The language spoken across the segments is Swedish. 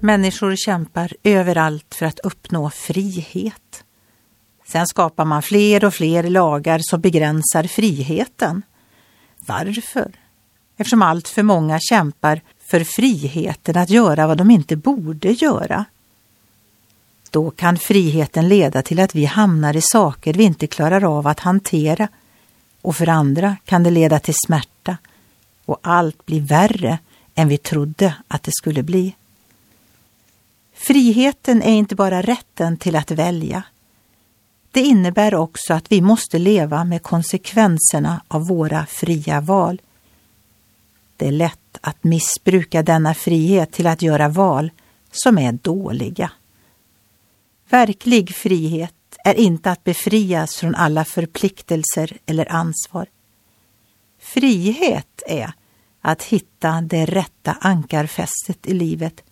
Människor kämpar överallt för att uppnå frihet. Sen skapar man fler och fler lagar som begränsar friheten. Varför? Eftersom allt för många kämpar för friheten att göra vad de inte borde göra. Då kan friheten leda till att vi hamnar i saker vi inte klarar av att hantera och för andra kan det leda till smärta och allt blir värre än vi trodde att det skulle bli. Friheten är inte bara rätten till att välja. Det innebär också att vi måste leva med konsekvenserna av våra fria val. Det är lätt att missbruka denna frihet till att göra val som är dåliga. Verklig frihet är inte att befrias från alla förpliktelser eller ansvar. Frihet är att hitta det rätta ankarfästet i livet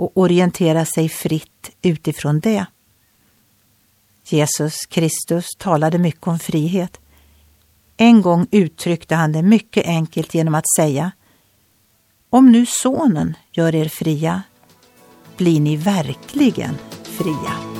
och orientera sig fritt utifrån det. Jesus Kristus talade mycket om frihet. En gång uttryckte han det mycket enkelt genom att säga Om nu Sonen gör er fria blir ni verkligen fria.